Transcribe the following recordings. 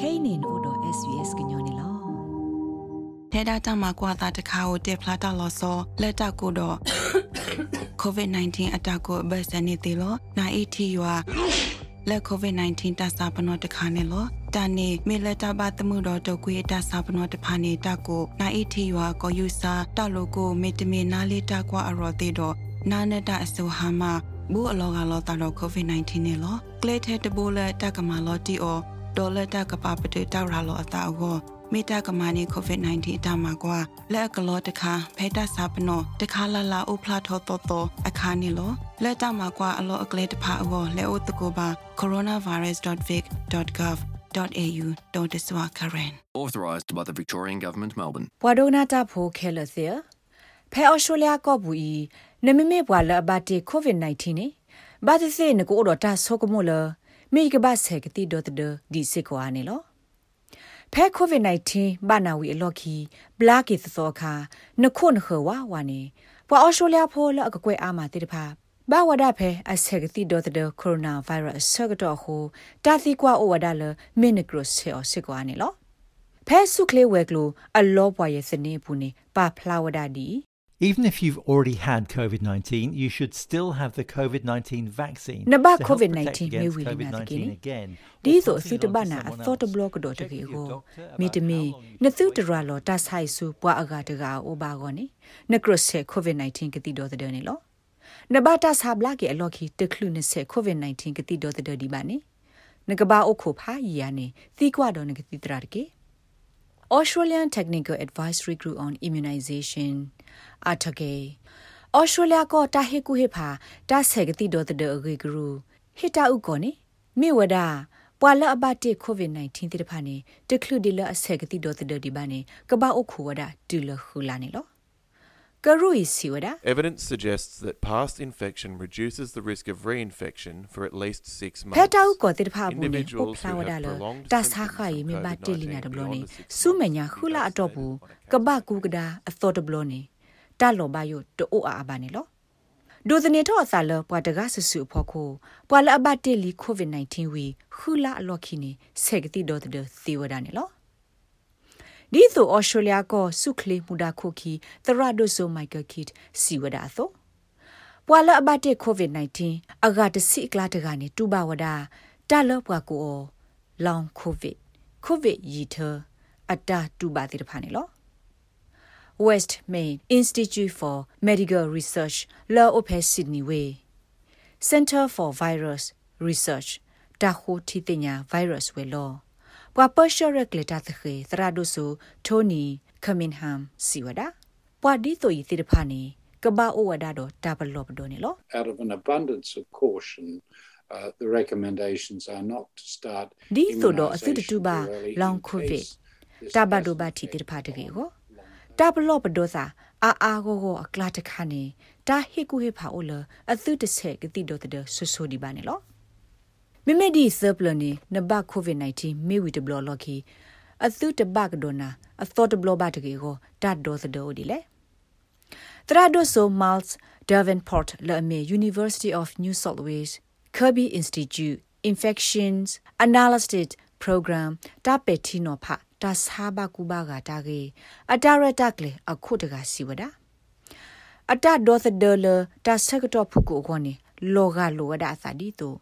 kainin odo svs gnyone lo ထဲတာတမှာကွာတာတခါကိုတက်ဖလာတာလောစောလက်တကိုတော့ COVID-19 အတကိုဘတ်စနေတီလောနာအီတီယွာလက် COVID-19 တဆာပနောတခါနေလောတာနေမေလက်တဘာတမှုတော်တကွေတဆာပနောတဖာနေတကိုနာအီတီယွာကိုယူစာတလိုကိုမေတမေနာလေးတကွာအရော်တေတော့နာနတအဆိုဟာမဘူအလောကလောတာတော့ COVID-19 နေလောကလေထဲတဘိုးလက်တကမာလောတီအော ဒေါ်လက်တကပပတေတောက်ရာလောအတာအောမေတာကမာနီကိုဗစ် -19 အတမှာကွာလက်ကလောတခါဖေတာစာပနောတခါလာလာဥဖလာထောတော်တော်အခါနီလောလက်တမှာကွာအလောအကလေးတဖာအောလဲအိုတကိုပါ coronavirus.vic.gov.au တော့တစွာခရင် authorised by the Victorian Government Melbourne ဘွာဒိုနာတာဖိုခဲလစီဖဲအော်စတြေးလျကော့ဘူးဤနမမေဘွာလဘတ်တီကိုဗစ် -19 နေဘာသစေနကိုတော့တာဆောကမိုလ မိကဘဆေကတိဒတ်ဒဒီစစ်ကွာနေလောဖဲကိုဗစ် -19 ဘာနာဝီအလော့ခီဘလာကီသောခါနခုနခဝါဝါနေဘွာအော်စတြေးလျဖိုလအကကွဲအားမှာတိတဖာဘာဝဒဖဲအဆက်ကတိဒေါ်တဲ့ကိုရိုနာဗိုင်းရပ်စ်ဆကတော့ဟိုတာသီကွာအိုဝဒါလမင်းနဂရဆေအောစစ်ကွာနေလောဖဲဆုကလေးဝဲကလိုအလောပွားရဲ့စနေဘူးနေပါဖလာဝဒဒီ Even if you've already had COVID 19, you should still have the COVID 19 vaccine. Naba to help COVID protect 19 against me wili na COVID-19 tikini. again. Di or so passing su it te on to bana a someone thought else. block do te Check ge with your go. doctor Mi about te how mi long you na should thu wait te ra lo ta sai su bwa aga te ga o ba go ni. Na cross se COVID 19 ke ti do te de ni lo. Na ba ta sa bla ke a lo ki te khlu ne se COVID 19 ke ti do te de di ba ni. Na ka ba o kho pha yi ya ni ti kwa do ne ke ti tra de ke. Australian Technical Advisory Group on Immunization Atake Australia ko ta he ku he pha ta se ga ti do de age guru hita u ko ni mi wada ပွာလအဘတိကိုဗစ် -19 တိတဖာနေတခလူဒီလအဆက်ကတိဒေါ်တဒီဘာနေကဘာအခုဝဒတူလခူလာနေလောကရူဤစီဝဒ Evidence suggests that past infection reduces the risk of reinfection for at least six ဖ months. တာဥကိုတိတဖာဘူးနေ Individuals ဖလာဝ who ဒ have လ prolonged တာ symptoms စာခါယ of မေဘာတေလီနာ COVID-19 ဒဘလောနေ beyond the six စုမညာခူလာအတော့ဘူးကဘာကူကဒါအသောတဘလောနေတာလောဘယိုတိုအာဘာနေလောဒိုဒနေတော့အစာလပွာတကဆဆူဖို့ကိုပွာလအဘတေလီကိုဗစ် -19 ဝီခူလာအလော်ခီနေဆက်ကတိဒေါ်တဒသီဝဒနေလော ဒီဆိုဩစတြေးလျကိုစုခလီမူဒါခုခီသရဒိုဆိုမိုက်ကယ်ကစ်စီဝဒါသောပွာလအဘတေကိုဗစ် -19 အဂါတစီကလာတကနေတူပါဝဒါတလောပွာကိုအောလောင်ကိုဗစ်ကိုဗစ်ရီထအတာတူပါတိတဖာနေလော West Main Institute for Medical Research La Ophe Sydney Way Center for Virus Research တာခိုတီတညာ virus ဝဲလော ပွာပရှရကလတာသခေသရာဒိုဆူထိုနီခမင်ဟမ်စီဝဒပွာဒီတိုယီတိတဖာနေကဘာအိုဝဒါတော့တာဘလော့ပဒိုနေလော out of an abundance of caution, uh, the recommendations are not to start ဒီဆိုတော့အစစ်တ immunisation တူပါ too early လောင် in ကိုဗစ် case this တာဘဒို doesn't ဘာတီ affect တိတဖာတကေ long- ကိုတာဘလော့ပဒိုစာအာအာကိုကိုအကလာတခါနေတာဟိကူဟိဖာအိုလအသုတဆက်ကတိတော့တဲ့ဆူဆူဒီပါနေလော မမေဒီဆပ်လနေနဘကိုဗစ် -19 မေဝီတဘလော့လော်ခီအသုတဘကဒိုနာအသောတဘလော့ဘာတကေကိုတတ်ဒိုသဒိုဒီလေတရာဒိုဆိုမတ်ဒဗန်ပေါ်တ်လာမေ University of New South Wales Kirby Institute Infections Analysis Program တပက်တီနိုဖာတဆာဘကူဘာဂတာကေအတရတက်လေအခုတကစီဝဒအတဒေါ်သဒလတဆက်ကတော့ဖုကိုခေါနေလောကလောဝဒအသဒီတို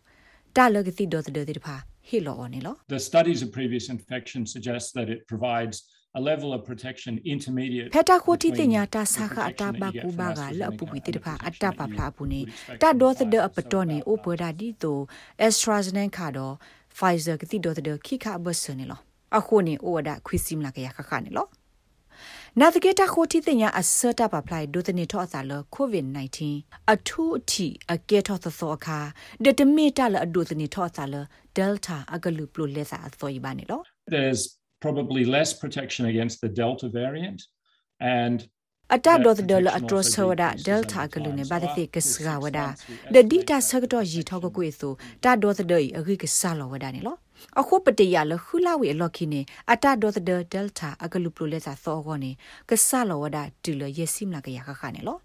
တလကတိဒေါ်သဒတိဖာဟီလောနေလော The studies of previous infection suggest that it provides a level of protection intermediate ဖက်တာခိုတီတင် between ညာတာ the ဆာခအတာ protection ဘ that you ကူ get ဘာ from ကလအပူ AstraZeneca ပီတိ and the ဖာအ protection တာ that ပ you ဖလာပူနေ would expect တ from ဒေါ်သဒ Pfizer. အပတော်နေဥပဒါဒီတို AstraZeneca တော့ Pfizer ကတိဒေါ်သဒခိခဘဆနေလောအခုနေဩဝဒခွီစီမလာကရခခနေလော နာတကေတာခိုတီတင်ညာအစတာပပလိုက်ဒိုတနေထောအစာလ COVID-19 အထူးအထိအကဲထောသသောအခါဒတမီတာလအဒိုတနေထောအစာလ Delta အကလူပလိုလက်စာအသောယပါနေလော There's probably less protection against the Delta variant and အတဒေါ်ဒလအထရဆဝဒဒယ်တာကလူနေဘာတိကစဂဝဒဒဒီတာဆကတော့ရီထောကကွေဆိုတာဒေါ်ဒဒေအဂိကဆာလဝဒနေလော အခုပတေရလခူလာဝေလော်ခိနေအတဒေါ်ဒဒယ်တာအကလူပလိုလက်စာသောကောနေကဆာလဝဒတူလယစီမလာကရခခနေလော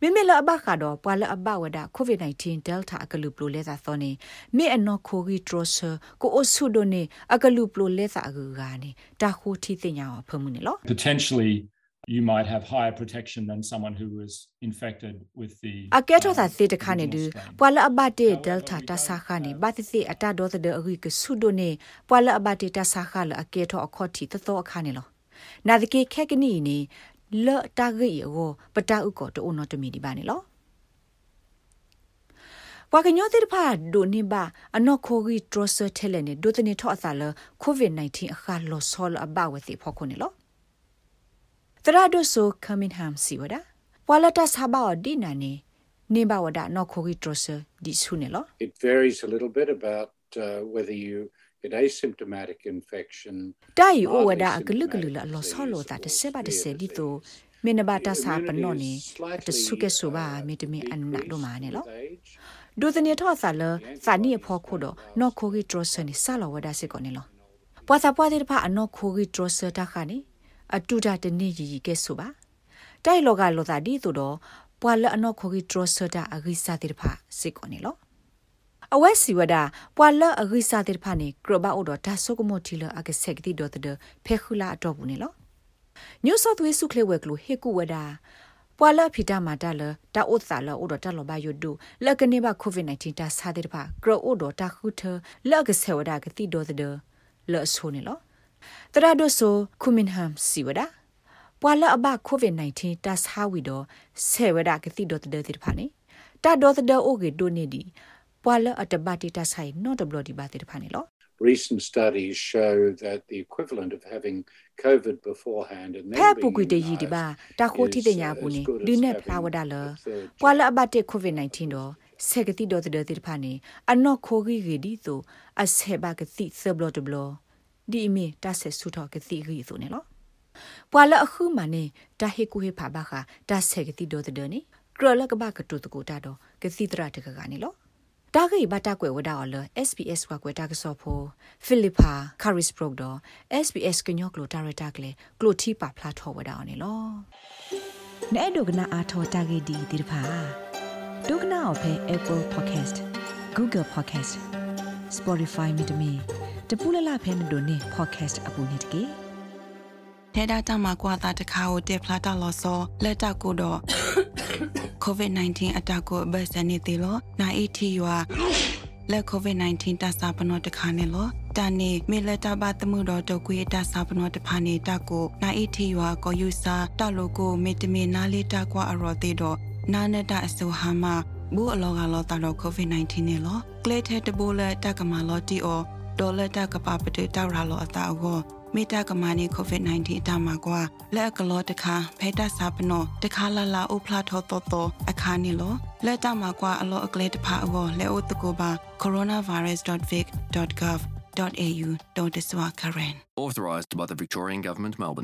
မိမိလအဘကတော့ပွာလအဘဝဒ COVID-19 Delta အကလူပလိုလဲသာသောနေမိအနော်ခိုဂီထရဆာကိုအဆုဒိုနေအကလူပလိုလဲသာအကူကနေတာခိုတီတင်ညာဖမှုနေလော Potentially you might have higher protection than someone who was infected with the အကဲထောသာသေတခါနေဒူပွာလအဘတေ Delta တဆာခနေဘာတိစီအတာဒေါ်တဲ့အကူကဆုဒိုနေပွာလအဘတေတဆာခလအကဲထောအခေါ်တီတသောအခါနေလောနာဒကေခက်ကနီနေလော့တာဂိယောပတာဥကောတိုနော်တမီဒီပါနေလောဝါကညောတိဖာဒိုနေဘာအနော်ခိုဂီထရဆာထဲလနေဒိုတနေထောအသလကိုဗစ် -19 အခါလောဆောလအဘဝတိဖောခုနေလော တရာဒိုဆိုကမင်ဟမ်စီဝဒဝါလတာဆာဘာဒီနာနေနေဘာဝဒနော်ခိုဂီထရဆာဒီဆုနေလော It varies a little bit about uh, whether you get asymptomatic infection တိုင်အိုဝဒအကလုကလုလလောဆောလောတာတဆေပါတဆေဒီတိုမင်းနဘာတာစာပနောနေတဆုကဲဆိုပါမီတမီအန်နာဒိုမာနေလော with age. ဒုသနေထောဆာလစာနီဖောခုတော့နော်ခိုဂီထရဆာနေဆာလောဝဒစစ်ကောနေလောပွာစာပွာတဲ့တဖအနော်ခိုဂီထရဆာတာခါနေ အတူတာတနေရီကဲဆိုပါတိုင်လောကလောတာဒီဆိုတော့ပွာလအနော်ခိုဂီထရဆာတာအဂိစာတဲ့တဖစစ်ကောနေလောအဝဲစီဝဒပွာလအဂိစာတဲ့တဖနေကရဘအိုတော့ဒါဆုကမိုတီလအကဆက်ကတိတော့တဲ့ဖေခူလာအတော့ဘူးနေလော New South Wales စုခလေဝဲကလိုဟေကူဝဒါပွာလဖီတာမာတာလတာဥသလာဥဒတာလောဘယုဒုလကနေဘ COVID-19 တာစာတဲ့ပါကရောဥဒတာခုထလကဆေဝဒါကတိဒိုတဲ့လောဆိုနေလော တရာဒိုဆိုခုမင်ဟမ်စီဝဒါပွာလအဘ COVID-19 တာစာဝီဒဆေဝဒါကတိဒိုတဲ့တဲ့ဖာနေတာဒိုတဲ့အိုကေဒိုနေဒီပွာလအတဘတိတာဆိုင်နော့တဘလဒီပါတဲ့ဖာနေလော Recent studies show that the equivalent of having COVID beforehand and ဖဲ then ပူကွေ being တရီဒီပါ immunized တာခိုတီတ is, ညာ uh, ပူနေ as good as ဒီနေဖ having လာဝဒါလ the third ပွာလအဘတ်ကိုဗစ် -19 တော့ဆက်ကတိတော့တဲ့တိဖာနေအနော့ခိုဂီဂီဒီဆိုအဆေဘကတိဆဘလတဘလ ဒီမီတဆက်ဆူတော့ကတိဂီဆိုနေလောပွာလအခုမနေတာဟေကူဟေဖာဘာခာတဆက်ကတိတော့တဲ့နေကရလကဘကတုတကူတာတော့ကတိတရတကကနေလောတာဂိဘတာကွယ်ဝဒါအော်လ SBS ကကွယ်တာကစောဖိုဖိလစ်ပါကာရစ်ပရိုဒ SBS ကညောကလိုဒါရတာကလေကလိုတီပါဖလာထောဝဒါအော်နေလောနဲ့ဒုကနာအာထောတာဂိဒီဒီဖာဒုကနာအဖဲ Apple Podcast Google Podcast Spotify မြေတမီ တပူလလဖဲနေတို့နေ podcast အပူနေတကေထဲတာတမကွာတာတခါကိုတက်ဖလာတာလောဆောလက်တကိုတော့ COVID-19 အတကိုဘတ်စနေတေလောနာအီတီယွာလက် COVID-19 တဆာပနောတခါနေလောတာနေမေလက်တာဘသမှုတော်တုတ်ကွေတဆာပနောတဖာနေတကိုနာအီတီယွာကိုယူစာတလိုကိုမေတမေနာလေးတကွာအရော်သေးတော့နာနတအဆူဟာမဘူးအလောကလောတာတော့ COVID-19 နေလောကလေထဲတဘိုးလက်တကမာလောတီအော ဒေါ်လက်တကပပတေတောက်ရာလောအတာအောမေတာကမာနီကိုဗစ် -19 အတမှာကွာလက်ကလောတခါဖဲတစာပနောတခါလာလာအိုဖလာထောတော်တော်အခါနီလောလက်တမှာကွာအလောအကလေးတဖာအောလဲအိုတကိုပါ coronavirus.vic.gov.au ဒေါ်တဆွာကရန် Authorised by the Victorian Government, Melbourne.